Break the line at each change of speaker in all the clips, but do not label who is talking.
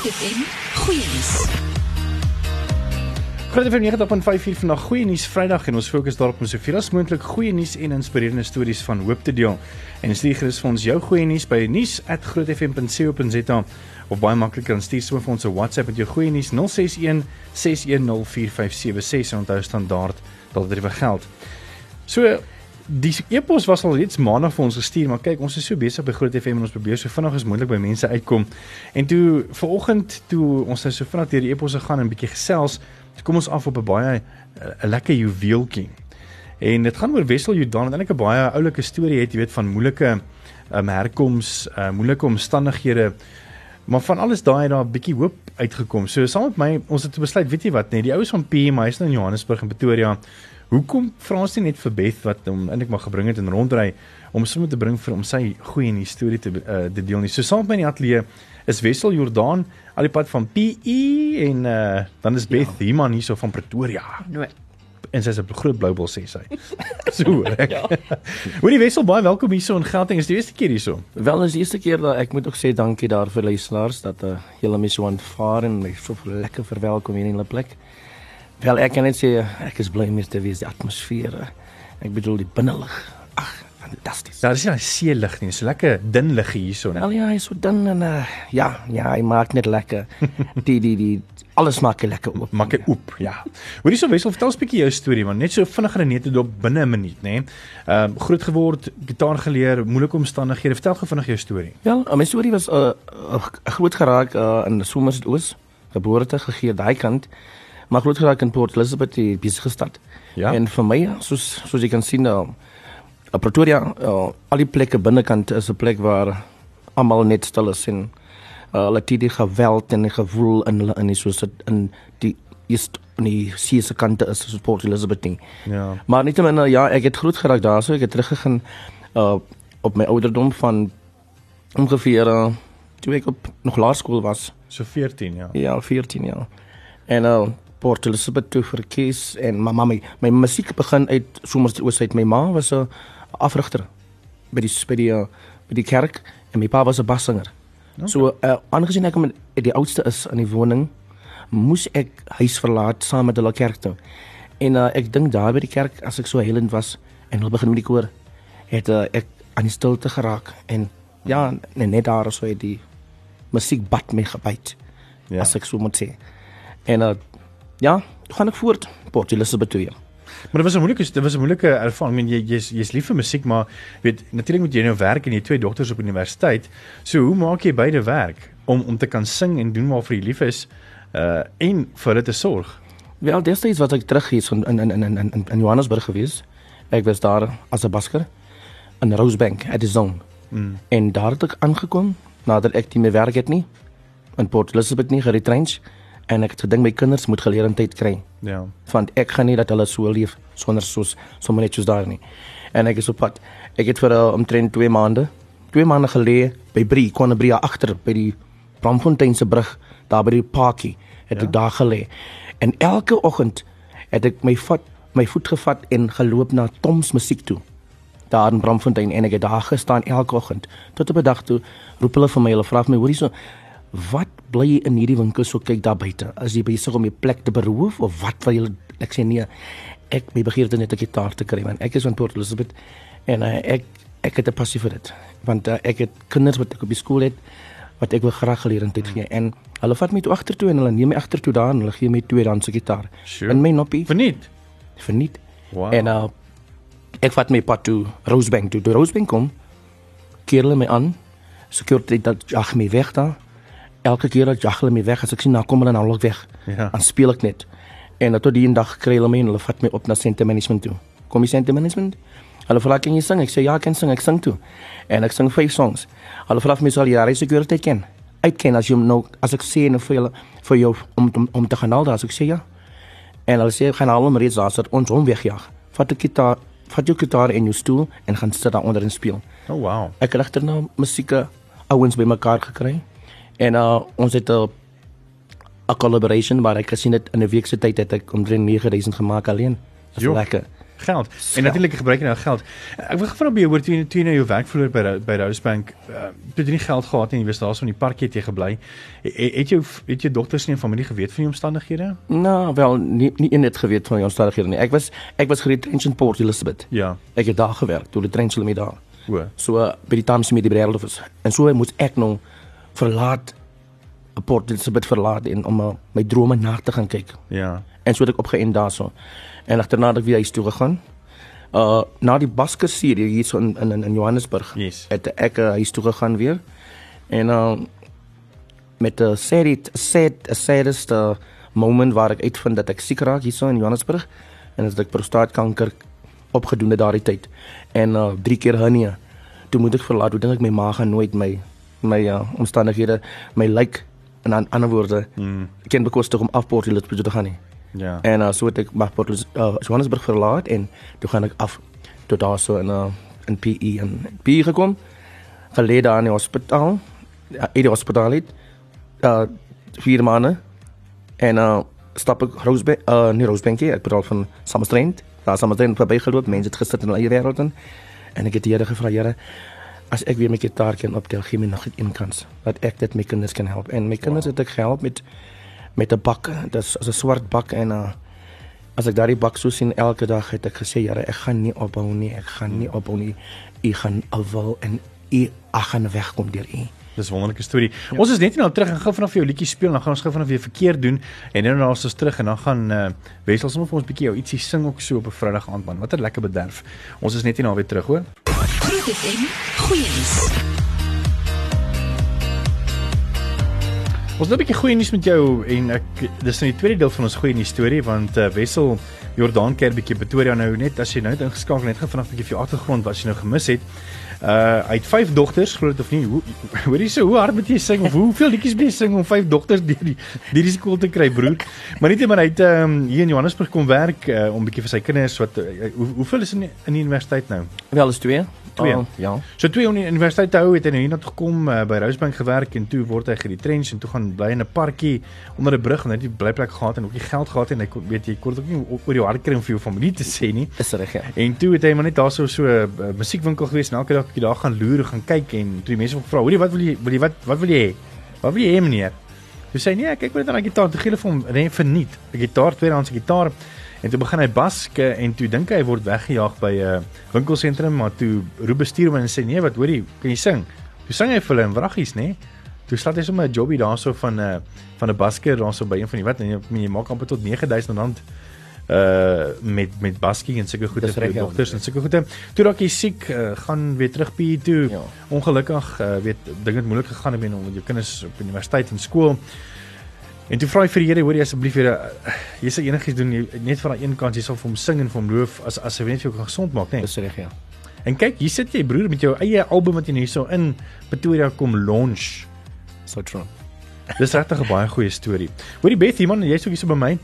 Groot FM goeie nuus.
Groot FM 90.5 vandag goeie nuus Vrydag en ons fokus daarop om soveel as moontlik goeie nuus en inspirerende stories van hoop te deel. En stuur gerus vir ons jou goeie nuus by nuus@grootfm.co.za of baie makliker dan stuur sommer vir ons 'n WhatsApp met jou goeie nuus 061 610 4576 en onthou standaard dat dit vir geld. So die e-pos was al reeds maandag vir ons gestuur, maar kyk, ons is so besig by Groot FM en ons probeer so vinnig as moontlik by mense uitkom. En toe vanoggend toe ons nou so vinnig deur die e-posse gaan en 'n bietjie gesels, kom ons af op 'n baie 'n lekker juweeltjie. En dit gaan oor Wessel Jordan, wat eintlik 'n baie oulike storie het, jy weet, van moeilike um, herkoms, uh, moeilike omstandighede. Maar van alles daai daar 'n bietjie hoop uitgekom. So saam met my, ons het besluit, weet jy wat, nee, die oues van PM, hy's nou in Johannesburg en Pretoria. Hoekom vra ons nie net vir Beth wat hom eintlik maar gebring het en rondry om sommer te bring vir om sy goeie nuus storie te uh, te deel nie. So saam met my in die ateljee is Wessel Jordan al die pad van PE en uh, dan is Beth ja. Himan hierso van Pretoria.
Nee.
En sy's 'n groot bloubil sê sy. so ek. ja. Hoorie Wessel, baie welkom hierso in Gauteng. Is die eerste keer hierso?
Wel is die eerste keer dat ek moet ook sê dankie daar vir luisteraars dat uh, julle my so aanvaar en my so lekker verwelkom hier in hulle plek. Wel ek kan net sê ek is bly om te wees die atmosfeer. Ek bedoel die binnelig. Ag, fantasties.
Daar is nie 'n see lig nie, so lekker dun lig hierso, né?
Wel ja, hy is so dun en uh, ja, ja, hy maak net lekker. die die die alles maak lekker oop.
Maak dit oop, ja. Hoorie so Wessel, vertel 'n bietjie jou storie man, net so vinnig en net op binne 'n minuut, né? Ehm uh, groot geword, gitaar geleer, moeilike omstandighede. Vertel gou vinnig jou storie.
Wel, my storie was 'n uh, uh, groot geraak uh, in Somersoos, geboorte gegee daai kant maar groot geraak in Port Elizabeth die besige stad. Ja. En vir my soos soos jy kan sien nou uh, Pretoria uh, al die plekke binnekant is 'n plek waar almal net stil is en uh, hulle het die geweld en die gewoel in hulle in die soos dit in die is nie sie se kante is soos Port Elizabeth nie. Ja. Maar nietemin ja, ek het groot geraak daar so ek het teruggegaan uh, op my ouderdom van ongeveer uh, toe ek op nog laerskool was.
So 14 ja.
Ja, 14 ja. En uh, Port Elizabeth toe verkies en my mamma my musiek begin uit somers oos uit my ma was 'n afrigter by die by die by die kerk en my pa was 'n bassanger. Okay. So uh, aangesien ek met die oudste is in die woning moes ek huis verlaat saam met hulle kerk toe. En uh, ek dink daar by die kerk as ek so helend was en hulle begin met die koor het uh, ek aan die stilte geraak en ja net daar so het die musiek bad my gebyt. Ja. As ek so moet sê. En uh, ja, gaan ek voort. Port Elizabeth toe.
Maar dit was 'n moeilike dit was 'n moeilike ervaring. Ek meen jy jy's jy's lief vir musiek, maar weet natuurlik moet jy nou werk en jy twee dogters op universiteit. So hoe maak jy beide werk om om te kan sing en doen waarvoor jy lief is uh en vir hulle te sorg?
Wel, dis iets wat ek terug hier in in in in in in Johannesburg gewees. Ek was daar as 'n basker in Rosebank at the zone. Mm. En daar het ek aangekom nadat ek nie meer werk het nie in Port Elizabeth nie geretrench en ek het gedink my kinders moet geleentheid kry. Ja. Want ek gaan nie dat hulle so leef sonder soos sommer net soos daar nie. En ek is op pad. Ek het vir uh, omtrent 2 maande, 2 maande gelê by Brie, Konabria agter by die Bramfontein se brug, daar by die parkie, het ja. ek daar gelê. En elke oggend het ek my vat my voet gevat en geloop na Toms musiek toe. Daar in Bramfontein en ek het daar gestaan elke oggend tot op 'n dag toe roep hulle vir my, hulle vra my, hoorie so, wat bly jy in hierdie winkel so kyk daar buite? As jy besig om jou plek te beroof of wat wil jy ek sê nee. Ek my begeerte net 'n gitaar te kry want ek is van Port Elizabeth en uh, ek ek het 'n passie vir dit. Want uh, ek het kinders wat ek op die skool het wat ek wil graag geleentheid gee en hulle vat my toe agtertoe en hulle neem my agtertoe daar en hulle gee my twee danse gitaar. Sure. In my noppie.
Verniet.
Verniet. Wow. En uh, ek vat my pad toe Rosebank toe. Toe Rosebank kom keer hulle my aan. Security dat jag my weg daar elke keer dat jag hulle my weg as ek sien nou kom hulle nou al weg. Ja. Dan speel ek net. En tot die eendag kry hulle my en hulle vat my op na center management toe. Kom jy center management? Hulle vra kan jy sing? Ek sê ja, ek kan sing. Ek sing toe. En ek sing vyf songs. Hulle vra vir my sal jy daai security ken? Uitken as jy nou as ek sê en vir julle vir jou om om, om te gaan al daar as ek sê ja. En hulle sê gaan al hom reeds daar sit ons hom wegjag. Vat 'n gitaar, vat jou gitaar en jou stoel en gaan sit daar onder en speel.
Oh wow.
Ek het regter nou musieke ouens bymekaar gekry. En uh, ons het 'n 'n collaboration waar ek gesien het in 'n week se tyd het ek omtrent 9000 gemaak alleen. Dis lekker.
geld. En natuurlik gebruik jy nou geld. Ek wil gevra by jou hoor toe jy toe jy nou jou werk verloor by by Rosebank, uh, het jy nie geld gehad nie, jy was daarso in die park het jy gebly. Het, het jou het jou dogters nie en familie geweet van die omstandighede?
Nou, wel nie nie een het geweet van die omstandighede nie. Ek was ek was geretrench in Port Elizabeth.
Ja.
Ek het daar gewerk, toe die trench hulle my daar.
O.
So uh, by die Thames met die was. En so moet ek nou verlaat Port Elizabeth verlaat en om uh, my drome na te gaan kyk.
Ja.
En so het ek opgeënd daarso. En agterna het ek weer huis toe gegaan. Uh na die Basker serie hier so in in in Johannesburg.
Yes.
Het ek uh, huis toe gegaan weer. En uh met 'n serie sad a saddest uh, moment waar ek uitvind dat ek siek raak hier so in Johannesburg en dat ek prostaatkanker opgedoen het daardie tyd. En uh drie keer hernia. Toe moet ek verlaat. Toe dink ek my ma gaan nooit my my uh, omstandighede my lyk like, in an, ander woorde
Mm.
ken bekostig om afpoort hulle te gaan nie.
Ja.
En uh, so het ek maar Port uh, Johannesburg verlaat en toe gaan ek af tot daar so in 'n uh, in PE en PE gekom. Gelede aan die hospitaal. In die hospitaal het uh vier maande en uh stap ek Rosebank uh nie Rosebank nie, ek bedoel van Summerstrand. Daar Summerstrand verby geloop, mense het gesit in hulle eie wêreld in. En ek het die Here gevra, Here, as ek weer my gitaar kan optel, gee my nog 'n kans dat ek dit my kinders kan help. En my kinders wow. het ek gehelp met met 'n bak, dis 'n swart bak en uh as ek daardie bak so sien elke dag het ek gesê Here, ek gaan nie ophou nie, ek gaan nie ophou nie. U gaan afwil en u gaan wegkom deur u.
Dis 'n wonderlike storie. Ja. Ons is net nou terug en gou vanaf jou liedjie speel, dan gaan ons gou vanaf weer verkeer doen en dan nou is ons terug en dan gaan uh, Wessel sommer vir ons 'n bietjie jou ietsie sing ook so op 'n Vrydag aand man. Wat 'n lekker bederf. Ons is net nie nou weer terug hoor.
Groot FM, goeie nuus.
Ons het 'n bietjie goeie nuus met jou en ek dis nou die tweede deel van ons goeie nuus storie want uh, Wessel Jordaan keer bietjie Pretoria nou net as jy nou net ingeskakel het, net gou vanaf bietjie vir jou agtergrond wat jy nou gemis het. Uh hy het vyf dogters, glo dit of nie. Hoe hoorie so hoe hard moet jy sing of hoeveel liedjies moet jy sing om vyf dogters deur die deur die skool te kry, broer? Maar net maar hy het um, hier in Johannesburg kom werk uh, om bietjie vir sy kinders wat uh, hoe, hoeveel is in die, in die universiteit nou?
Wel is twee.
Twee.
Uh, ja.
So hy op die universiteit te hou het hy nou hier na toe gekom uh, by Rosebank gewerk en toe word hy geretrench en toe gaan bly in 'n parkie onder 'n brug en hy het nie blyplek gehad en ook nie geld gehad en hy kon weet jy kon ook nie oor jou hart kry om vir jou familie te sê nie.
Is reg ja.
En toe het hy maar net daar so so 'n uh, musiekwinkel gewees en elke dag bietjie daar gaan loer, gaan kyk en toe die mense hom gevra, "Hoorie, wat wil jy wil jy wat wat wil jy hê? Wat wil jy hê meneer?" Toe sê hy, "Nee, kyk net na die gitaar, toe gee hulle vir hom net verniet. 'n Gitaar, tweedehandse gitaar." En toe begin hy baske en toe dink hy hy word weggejaag by 'n uh, winkelsentrum, maar toe roep bestuur hom en sê, "Nee, wat hoorie, kan jy sing?" Toe sing hy vir hulle in wraggies, nê? Toe slaat hy sommer 'n jobbie daarso van 'n uh, van 'n basker daarso by een van die wat en jy, jy maak amper tot R9000 uh met met basking en sulke goede vir
ja.
dogters en sulke goede. Toe raak jy siek, uh, gaan weer terug PE toe.
Ja.
Ongelukkig uh, weet dinge het moeilik gegaan met met jou kinders op universiteit en skool. En toe vra hy vir die Here, hoor jy asseblief Here, uh, jy sal enigiets doen jy, net vir daai een kans, jy sal vir hom sing en vir hom loof as as hy net vir jou kan gesond maak, né?
Dis reg ja.
En kyk, hier sit jy broer met jou eie album wat jy nou hierso in Pretoria kom launch.
So true.
Dis regtig 'n baie goeie storie. Hoorie Beth, hier man, jy's ook hier so by my.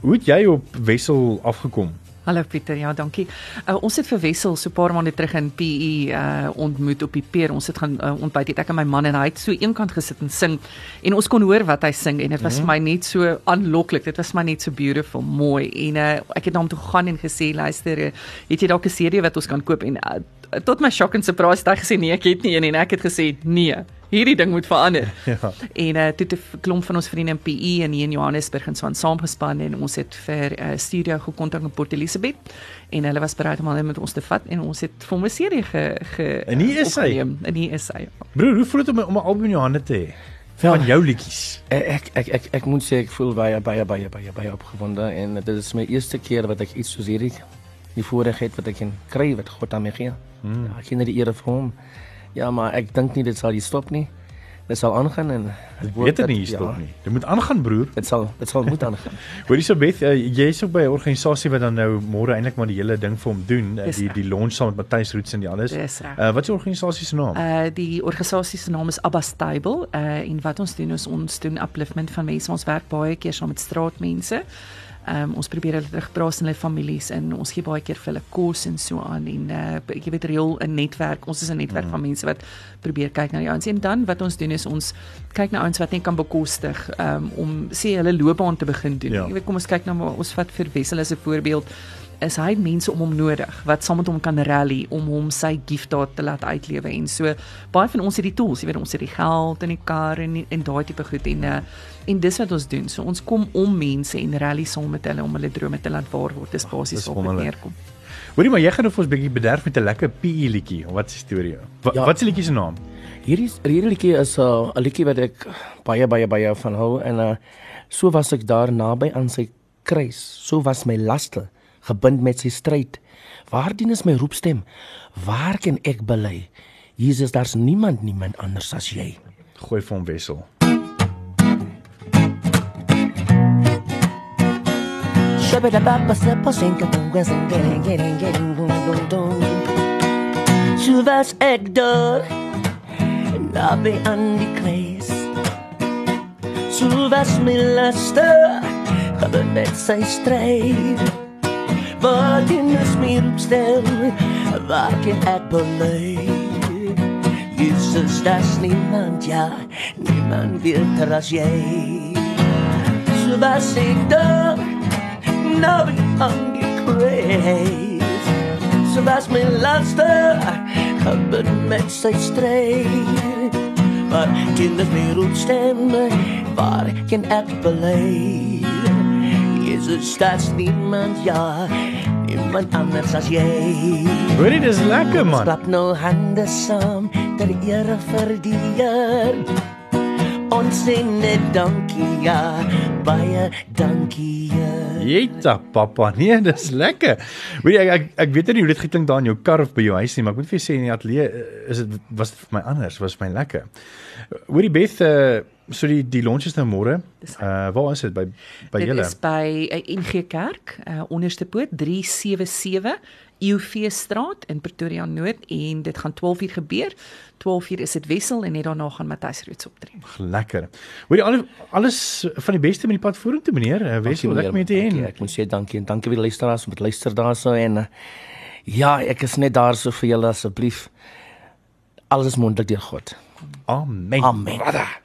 Hoe het jy op Wessel afgekom?
Hallo Pieter, ja, dankie. Uh, ons het vir Wessel so 'n paar maande terug in PE uh ontmoet op die peer. Ons het gaan uh, ontbyt het ek en my man en hy het so eenkant gesit en sing en ons kon hoor wat hy sing en dit was vir
Mhm.
my net so aanloklik. Dit was my net so beautiful, mooi. En uh ek het na hom toe gegaan en gesê, luister, uh, het jy dalk 'n CD wat ons kan koop en uh, tot my shock en surprise het hy gesê nee, ek het nie een en ek het gesê nee. Hierdie ding moet verander.
Ja.
En uh, toe 'n klomp van ons vriende in PE en hier in Johannesburg en so aan saamgespan en ons het vir uh, studio gekontak in Port Elizabeth en hulle was bereid om al met ons te vat en ons het vir hom 'n serie ge, ge
En hier is hy.
opgeneem. En hier is hy.
Broer, hoe voel dit om om 'n album in jou hande te hê?
Wel,
Van jou liedjies.
ek ek ek ek moet sê ek voel baie baie baie baie baie opgewonde en dit is my eerste keer wat ek iets soos hierdie die voorreg het wat ek kan kry wat God aan my gee.
Hmm.
Ja, ek gee net die ere vir hom. Ja, maar ek dink nie dit sal hier stop nie. Dit sal aangaan en
Ek weet dit nie hier stop
ja,
nie. Dit moet aangaan, broer.
Dit sal dit sal moet aangaan.
Hoorie so Beth, uh, jy's ook by 'n organisasie wat dan nou môre eintlik maar die hele ding vir hom doen, uh, die die launch saam met Matthys Roots en die alles. Uh, wat is die organisasie se naam?
Uh die organisasie se naam is Abba Stable. Uh en wat ons doen is ons doen upliftment van mense. Ons werk baie keer saam met straatmense. Um, ons probeer hulle terugpraat in hulle families en ons gee baie keer vir hulle kos en so aan en uh jy weet reël 'n netwerk. Ons is 'n netwerk mm. van mense wat probeer kyk na die ouens en dan wat ons doen is ons kyk na ouens wat net kan bekostig um, om sê hulle loopbaan te begin doen.
Ja.
Jy weet kom ons kyk nou maar ons vat vir Wessel as 'n voorbeeld. Is hy mense om hom nodig wat saam met hom kan rally om hom sy gift daar te laat uitlewe en so baie van ons het die tools, jy weet ons het die geld in die kar en en daai tipe goed en uh, en dis wat ons doen. So ons kom om mense en rally saam met hulle om hulle drome te laat waar word. Dis basies op dit neerkom.
Hoorie maar jy gaan nou vir ons bietjie bederf met 'n lekker PE liedjie. Wat is die storie? Wat
Ja.
wat is die liedjie se naam?
Hierdie hierdie liedjie is 'n uh, 'n liedjie wat ek baie baie baie van hou en uh, so was ek daar naby aan sy kruis. So was my laste gebind met sy stryd. Waardien is my roepstem? Waar kan ek bely? Jesus, daar's niemand niemand anders as jy.
Gooi vir hom wissel.
So was ek daar naby aan die kruis. So was my laste gebind met sy stryd. Wat in is my roepstem, waar kan ek bely? Jesus, daar's niemand, ja, niemand beter as jy. So was ek daar naby aan die kruis. So was my laste gebind met sy stryd. Maar kinders meer opstem, waar kan ek bely? Jezus, daar's niemand, ja, niemand anders as jy.
Hoorie dis lekker man.
Klap nou hande saam ter ere vir die Heer. Ons sê net dankie, ja, baie dankie.
Jeta pappa, nee, dis lekker. Weet jy ek, ek ek weet nie hoe dit geklink daar in jou kar of by jou huis nie, maar ek moet vir jou sê in die ateljee eh, is dit was dit vir my anders, was vir my lekker. Hoorie Beth, uh, so die die launch is nou môre. Uh waar is dit by by
Dit
julle?
is by uh, NG Kerk, uh, onderste poort 377 UV straat in Pretoria Noord en dit gaan 12uur gebeur. 12uur is dit wissel en net daarna gaan Matthys reeds optree.
Lekker. Hoorie al, alles van die beste met die pad vorentoe meneer. Uh, Wessel, lekker met te
dankie.
hê.
Ek moet sê dankie en dankie vir die luisteraars om te luister daarso en uh, ja, ek is net daar so vir julle asseblief. Alles is moontlik deur God.
Amen.
Amen.